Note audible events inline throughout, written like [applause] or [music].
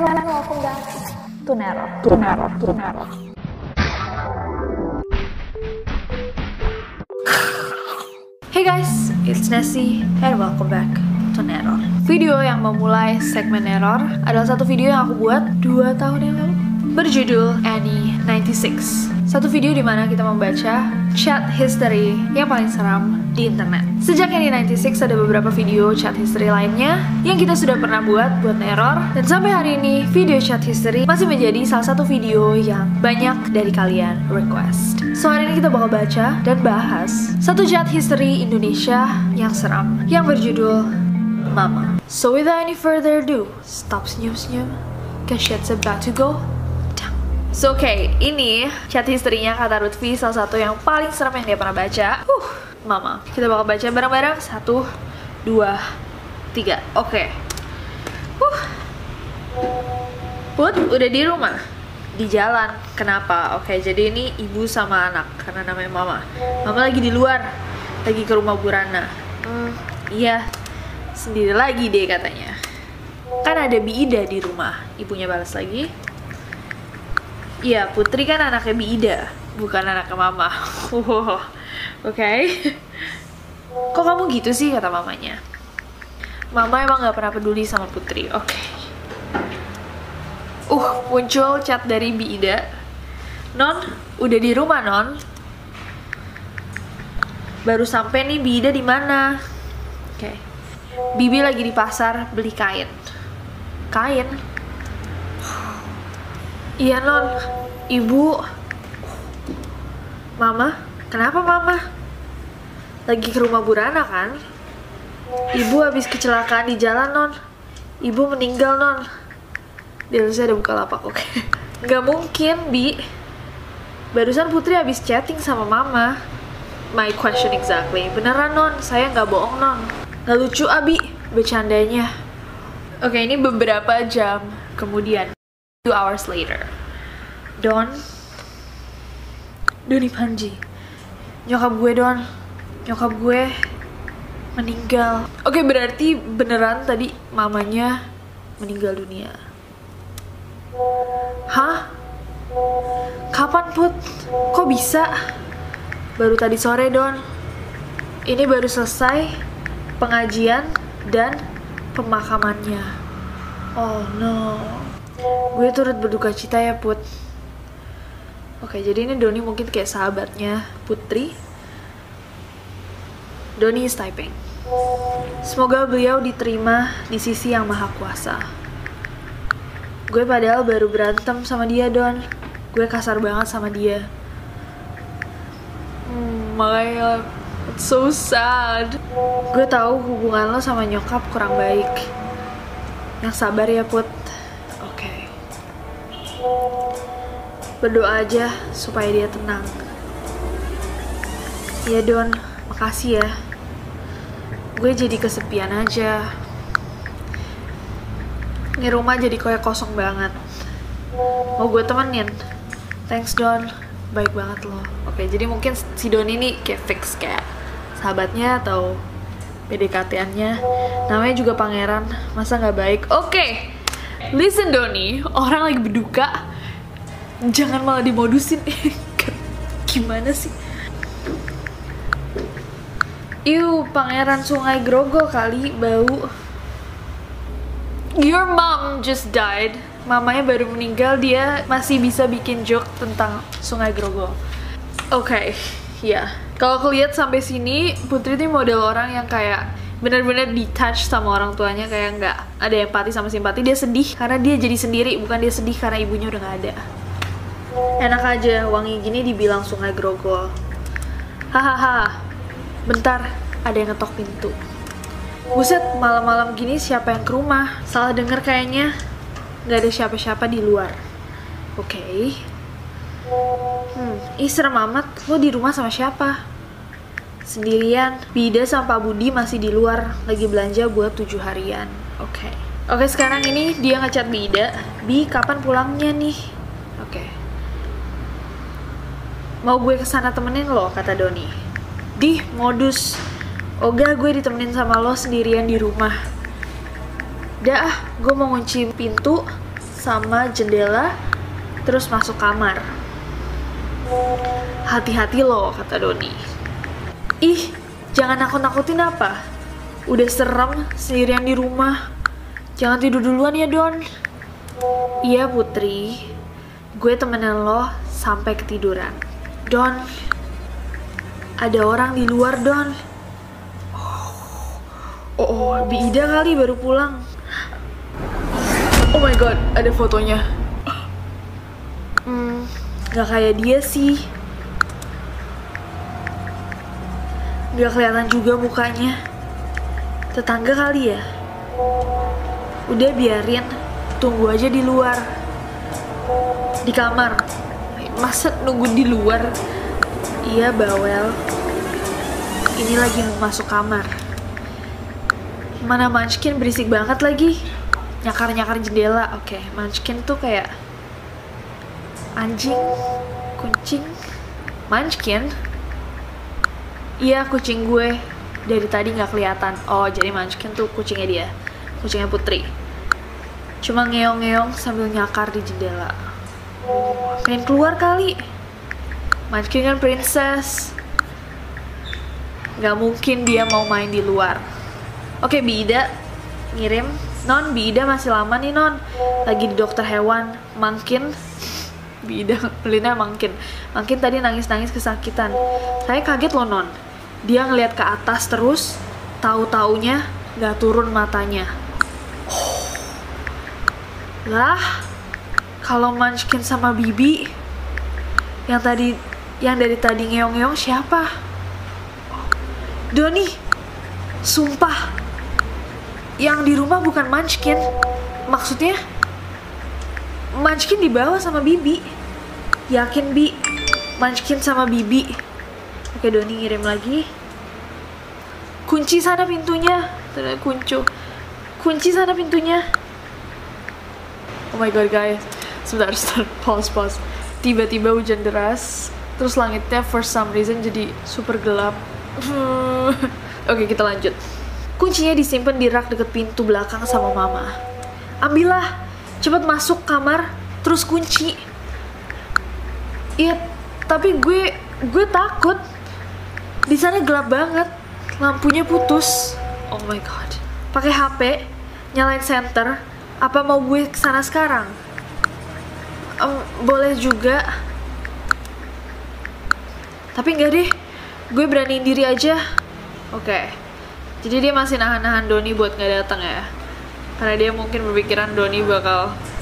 To Nero. Hey guys, it's Nessie and welcome back to Neror. Video yang memulai segmen Neror adalah satu video yang aku buat 2 tahun yang lalu berjudul Annie 96. Satu video di mana kita membaca chat history yang paling seram di internet. Sejak Annie 96 ada beberapa video chat history lainnya yang kita sudah pernah buat buat Neror dan sampai hari ini video chat history masih menjadi salah satu video yang banyak dari kalian request. So hari ini kita bakal baca dan bahas satu chat history Indonesia yang seram yang berjudul Mama. So without any further ado, stop senyum-senyum, cause shit's about to go. So oke, okay, ini chat history-nya kata Lutfi salah satu yang paling serem yang dia pernah baca. Uh, Mama. Kita bakal baca bareng-bareng. Satu, dua, tiga. Oke. Okay. Uh. Put, udah di rumah? Di jalan. Kenapa? Oke, okay, jadi ini ibu sama anak karena namanya Mama. Mama lagi di luar, lagi ke rumah Burana. Hmm, iya, sendiri lagi deh katanya. Kan ada Bi Ida di rumah. Ibunya balas lagi. Iya, Putri kan anaknya Bi Ida, bukan anaknya Mama. [laughs] Oke. Okay. [laughs] Kok kamu gitu sih kata mamanya? Mama emang gak pernah peduli sama Putri. Oke. Okay. Uh, muncul chat dari Bi Ida. Non, udah di rumah, Non. Baru sampai nih Bi Ida di mana? Oke. Okay. Bibi lagi di pasar beli kain. Kain? Iya, Non. Ibu. Mama, kenapa Mama? Lagi ke rumah Burana kan? Ibu habis kecelakaan di jalan, Non. Ibu meninggal, Non. Di atasnya ada buka lapak, oke. [laughs] Gak mungkin, Bi. Barusan Putri habis chatting sama Mama. My question exactly. Beneran, Non. Saya nggak bohong, Non. Gak lucu, Abi. Bercandanya. Oke, ini beberapa jam kemudian. Two hours later. Don. Doni Panji. Nyokap gue, Don. Nyokap gue meninggal. Oke, berarti beneran tadi mamanya meninggal dunia. Hah? Kapan, Put? Kok bisa? Baru tadi sore, Don. Ini baru selesai pengajian dan pemakamannya. Oh no. Gue turut berduka cita ya, Put. Oke, jadi ini Doni mungkin kayak sahabatnya Putri. Doni is typing. Semoga beliau diterima di sisi yang maha kuasa. Gue padahal baru berantem sama dia, Don. Gue kasar banget sama dia. Hmm, makanya it's so sad. Gue tahu hubungan lo sama nyokap kurang baik. Yang sabar ya, Put. Berdoa aja supaya dia tenang. Ya, Don. Makasih ya. Gue jadi kesepian aja. Ini rumah jadi kayak kosong banget. Mau gue temenin? Thanks Don, baik banget loh. Oke, jadi mungkin si Don ini kayak fix kayak sahabatnya atau PDKT-annya. Namanya juga pangeran, masa nggak baik? Oke, listen Doni, orang lagi berduka, jangan malah dimodusin. [laughs] Gimana sih? Iu, pangeran sungai Grogol kali bau. Your mom just died. mamanya baru meninggal dia masih bisa bikin joke tentang Sungai Grogol. Oke, okay, ya. Kalau kelihat sampai sini, Putri ini model orang yang kayak bener-bener detached sama orang tuanya kayak nggak ada empati sama simpati dia sedih karena dia jadi sendiri bukan dia sedih karena ibunya udah nggak ada enak aja wangi gini dibilang sungai grogol hahaha bentar ada yang ngetok pintu buset malam-malam gini siapa yang ke rumah salah denger kayaknya nggak ada siapa-siapa di luar oke okay. hmm ih serem amat lo di rumah sama siapa sendirian. Bida sama Pak Budi masih di luar lagi belanja buat tujuh harian. Oke. Okay. Oke, okay, sekarang ini dia ngechat Bida. Bi, kapan pulangnya nih? Oke. Okay. Mau gue ke sana temenin lo, kata Doni. Di, modus. Oga, gue ditemenin sama lo sendirian di rumah. Dah, gue mau ngunci pintu sama jendela, terus masuk kamar. Hati-hati lo, kata Doni. Ih, jangan nakut-nakutin apa? Udah serem sendirian di rumah. Jangan tidur duluan ya, Don. Iya, Putri. Gue temenin lo sampai ketiduran. Don, ada orang di luar, Don. Oh, oh, Bi Ida kali baru pulang. Oh my god, ada fotonya. Hmm, gak kayak dia sih. Gak kelihatan juga mukanya. Tetangga kali ya? Udah biarin, tunggu aja di luar. Di kamar. Masa nunggu di luar? Iya, bawel. Ini lagi mau masuk kamar. Mana Munchkin berisik banget lagi. Nyakar-nyakar jendela. Oke, okay, Munchkin tuh kayak anjing, kucing, Munchkin Iya kucing gue dari tadi nggak kelihatan. Oh jadi Munchkin tuh kucingnya dia, kucingnya Putri. Cuma ngeong-ngeong sambil nyakar di jendela. Pengen keluar kali. Munchkin kan princess. Gak mungkin dia mau main di luar. Oke Bida ngirim. Non Bida masih lama nih Non. Lagi di dokter hewan. Mungkin [laughs] Bida Lina mungkin Mungkin tadi nangis-nangis kesakitan. Saya kaget loh Non dia ngeliat ke atas terus tahu taunya nggak turun matanya lah kalau Munchkin sama Bibi yang tadi yang dari tadi ngeong-ngeong siapa? Doni sumpah. Yang di rumah bukan Munchkin. Maksudnya Munchkin dibawa sama Bibi. Yakin Bi? Munchkin sama Bibi. Oke Doni ngirim lagi. Kunci sana pintunya. Kunci kunci sana pintunya. Oh my god guys sebentar [laughs] start pause pause. Tiba-tiba hujan deras terus langitnya for some reason jadi super gelap. [laughs] Oke kita lanjut. Kuncinya disimpan di rak deket pintu belakang sama mama. Ambillah cepet masuk kamar terus kunci. Iya tapi gue gue takut. Di sana gelap banget lampunya putus. Oh my god. Pakai HP nyalain center apa mau gue ke sana sekarang um, boleh juga tapi enggak deh gue beraniin diri aja oke okay. jadi dia masih nahan-nahan Doni buat nggak datang ya karena dia mungkin berpikiran Doni bakal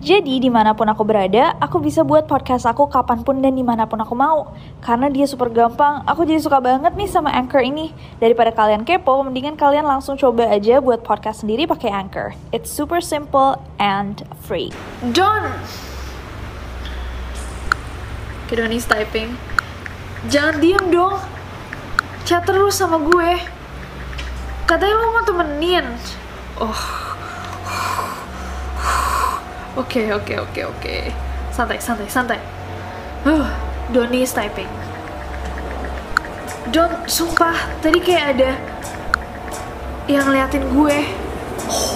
Jadi di mana pun aku berada, aku bisa buat podcast aku kapan pun dan di mana pun aku mau. Karena dia super gampang, aku jadi suka banget nih sama Anchor ini. Daripada kalian kepo, mendingan kalian langsung coba aja buat podcast sendiri pakai Anchor. It's super simple and free. John! Kedoni's typing. Jangan diem dong. Chat terus sama gue. Katanya lo mau temenin. Oh, Oke, okay, oke, okay, oke, okay, oke. santai, santai, santai. Huh, Doni typing. Don, sumpah, tadi kayak ada yang ngeliatin gue. Oh.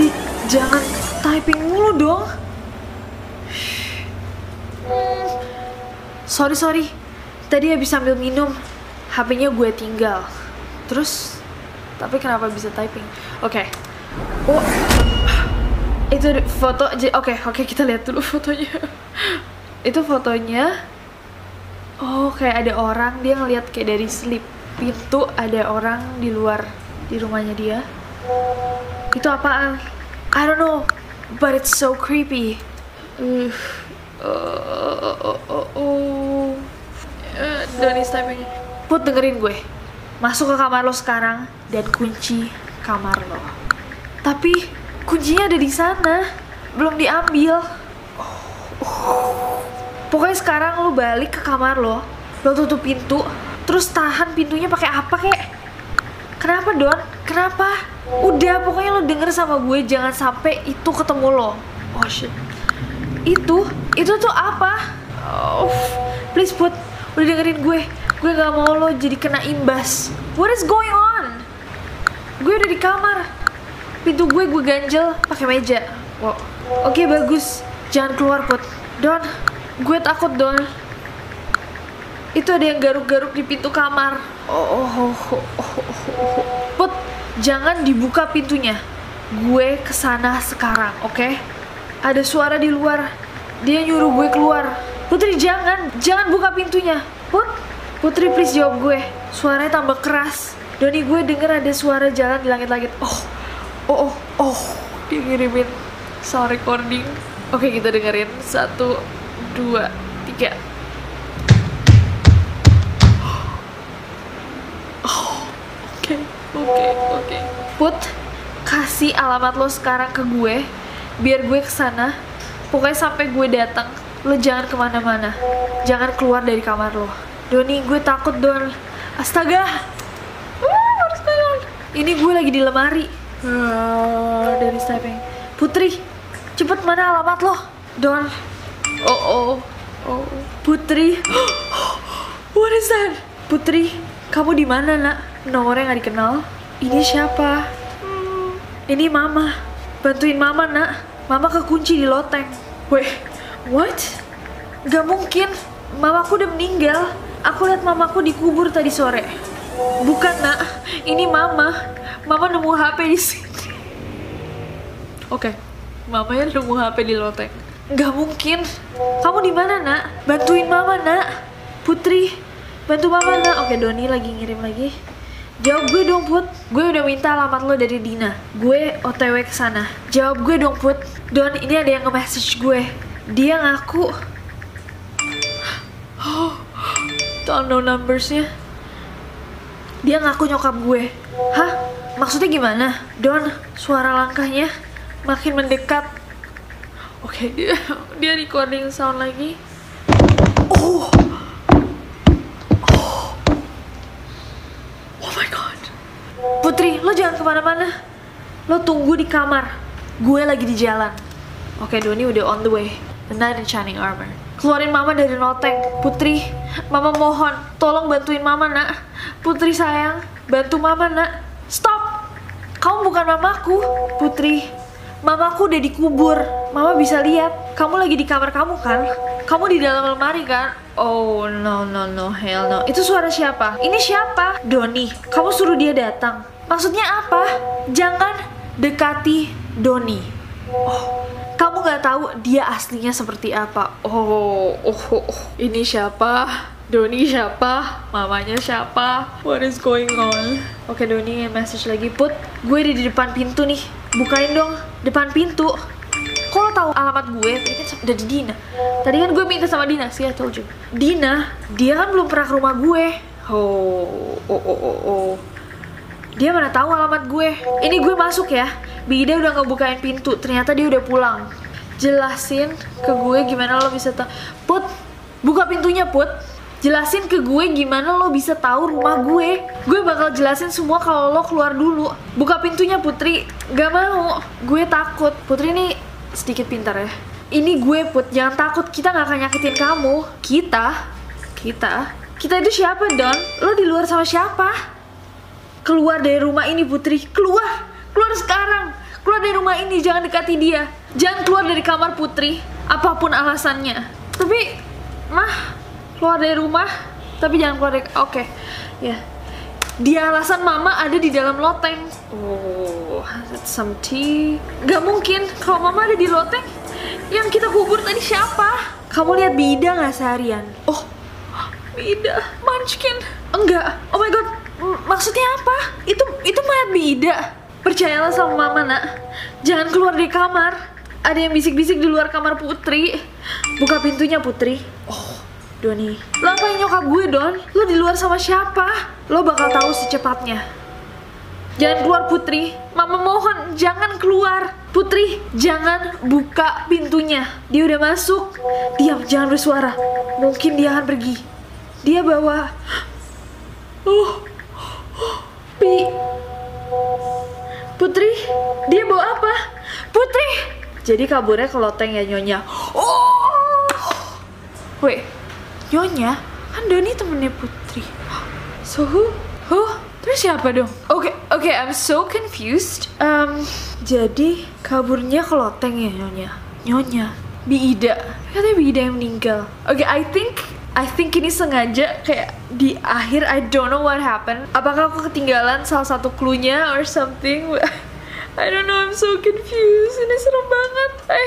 Ih, jangan typing mulu dong. Sorry, sorry. Tadi habis sambil minum, HP-nya gue tinggal. Terus, tapi kenapa bisa typing? Oke. Okay. Oh, itu foto. Oke, okay, oke okay, kita lihat dulu [laughs] fotonya. itu fotonya oh kayak ada orang dia ngeliat kayak dari slip pintu ada orang di luar di rumahnya dia itu apaan I don't know but it's so creepy uh, uh, uh, uh, uh. Uh, typing Put dengerin gue Masuk ke kamar lo sekarang Dan kunci kamar lo Tapi kuncinya ada di sana Belum diambil. Pokoknya sekarang lo balik ke kamar lo, lo tutup pintu, terus tahan pintunya pakai apa kek? Kenapa Don? Kenapa? Udah, pokoknya lo denger sama gue jangan sampai itu ketemu lo. Oh shit. Itu, itu tuh apa? Oh, please put, udah dengerin gue. Gue gak mau lo jadi kena imbas. What is going on? Gue udah di kamar. Pintu gue gue ganjel pakai meja. Wow. Oke okay, bagus. Jangan keluar put. Don, Gue takut Don. Itu ada yang garuk-garuk di pintu kamar. Oh, oh, oh, oh, oh, oh. Put, jangan dibuka pintunya. Gue ke sana sekarang, oke? Okay? Ada suara di luar. Dia nyuruh gue keluar. Putri jangan, jangan buka pintunya. Put, Putri please jawab gue. Suaranya tambah keras. Doni gue denger ada suara jalan di langit-langit. Oh, oh, oh, oh. Dia ngirimin sound recording. Oke kita dengerin satu dua, tiga. Oke, oke, oke. Put, kasih alamat lo sekarang ke gue, biar gue ke sana. Pokoknya sampai gue datang, lo jangan ke mana-mana. Jangan keluar dari kamar lo. Doni, gue takut Don. Astaga, ini gue lagi di lemari. Uh, dari typing. Putri, cepet mana alamat lo? Don, Oh oh oh Putri What is that? Putri kamu di mana nak? Nomornya nggak dikenal. Ini siapa? Ini Mama. Bantuin Mama nak. Mama kekunci di loteng. Wait, what? Gak mungkin. Mamaku udah meninggal. Aku lihat mamaku dikubur tadi sore. Bukan nak, ini Mama. Mama nemu HP di sini. Oke, okay. mamanya nemu HP di loteng. Gak mungkin. Kamu di mana nak? Bantuin mama nak. Putri, bantu mama nak. Oke Doni lagi ngirim lagi. Jawab gue dong Put. Gue udah minta alamat lo dari Dina. Gue OTW ke sana. Jawab gue dong Put. Don, ini ada yang nge-message gue. Dia ngaku. Oh, don't know numbersnya. Dia ngaku nyokap gue. Hah? Maksudnya gimana? Don, suara langkahnya makin mendekat Oke, okay, dia dia recording sound lagi. Oh. Oh. Oh my god. Putri, lo jangan ke mana-mana. Lo tunggu di kamar. Gue lagi di jalan. Oke, okay, Doni udah on the way. The Knight in Shining Armor. Keluarin mama dari noteng. Putri, mama mohon. Tolong bantuin mama, nak. Putri sayang, bantu mama, nak. Kamu bukan mamaku. Putri, Mamaku udah dikubur. Mama bisa lihat. Kamu lagi di kamar kamu kan? Kamu di dalam lemari kan? Oh no no no hell no. Itu suara siapa? Ini siapa? Doni. Kamu suruh dia datang. Maksudnya apa? Jangan dekati Doni. Oh, kamu nggak tahu dia aslinya seperti apa. Oh, oh, oh. ini siapa? Doni siapa? Mamanya siapa? What is going on? Oke, Doni message lagi. Put, gue di depan pintu nih. Bukain dong depan pintu kok lo tahu alamat gue tadi kan udah di Dina tadi kan gue minta sama Dina sih I told you Dina dia kan belum pernah ke rumah gue oh oh oh oh, oh. dia mana tahu alamat gue ini gue masuk ya Bida udah ngebukain pintu ternyata dia udah pulang jelasin ke gue gimana lo bisa tahu put buka pintunya put jelasin ke gue gimana lo bisa tahu rumah gue. Gue bakal jelasin semua kalau lo keluar dulu. Buka pintunya Putri. Gak mau. Gue takut. Putri ini sedikit pintar ya. Ini gue put. Jangan takut. Kita nggak akan nyakitin kamu. Kita kita kita itu siapa Don? Lo di luar sama siapa? Keluar dari rumah ini Putri. Keluar. Keluar sekarang. Keluar dari rumah ini. Jangan dekati dia. Jangan keluar dari kamar Putri. Apa pun alasannya. Tapi mah keluar dari rumah tapi jangan keluar dari oke ya. Dia alasan mama ada di dalam loteng. Oh. That's some tea. Gak mungkin kalau mama ada di loteng yang kita kubur tadi siapa? Kamu lihat Bida nggak seharian? Oh. Bida Munchkin. Enggak. Oh my god. M- maksudnya apa? Itu itu mayat Bida. Percayalah sama mama nak. Jangan keluar dari kamar. Ada yang bisik-bisik di luar kamar Putri. Buka pintunya Putri. Oh Doni. Lo apa yang nyokap gue Don. Lo di luar sama siapa? Lo bakal tahu secepatnya. Jangan keluar Putri, Mama mohon jangan keluar. Putri, jangan buka pintunya. Dia udah masuk. Diam, jangan bersuara. Mungkin dia akan pergi. Dia bawa. Oh. Pi. Putri, dia bawa apa? Putri! Jadi kaburnya ke loteng ya Nyonya. Oh! Wait, Nyonya Kan Doni temennya Putri So who? Who? Terus siapa dong? Oke, oke, I'm so confused. Um, jadi kaburnya ke loteng ya Nyonya? Nyonya, Biida. Katanya Biida yang meninggal. Oke, I think I think ini sengaja kayak di akhir I don't know what happened. Apakah aku ketinggalan salah satu clue-nya or something? [laughs] I don't know, I'm so confused. Ini serem banget. I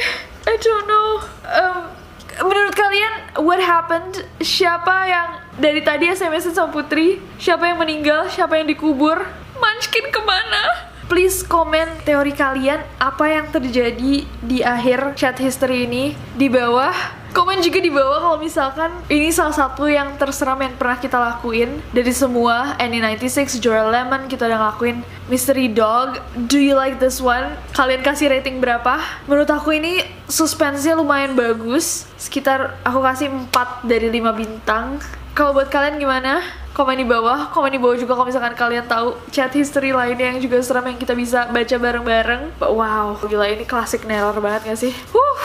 I don't know. Um, menurut kalian what happened? Siapa yang dari tadi SMS sama Putri? Siapa yang meninggal? Siapa yang dikubur? Munchkin ke mana? Please komen teori kalian apa yang terjadi di akhir chat history ini di bawah. Komen juga di bawah kalau misalkan ini salah satu yang terseram yang pernah kita lakuin dari semua Annie96, Joel Lemon kita udah ngelakuin Mystery Dog. Do you like this one? Kalian kasih rating berapa? Menurut aku ini suspense-nya lumayan bagus. Sekitar aku kasih 4 dari 5 bintang. Kalau buat kalian gimana? Komen di bawah, komen di bawah juga kalau misalkan kalian tahu chat history lainnya yang juga seram yang kita bisa baca bareng-bareng. Wow, gila ini klasik neror banget gak sih? Huh.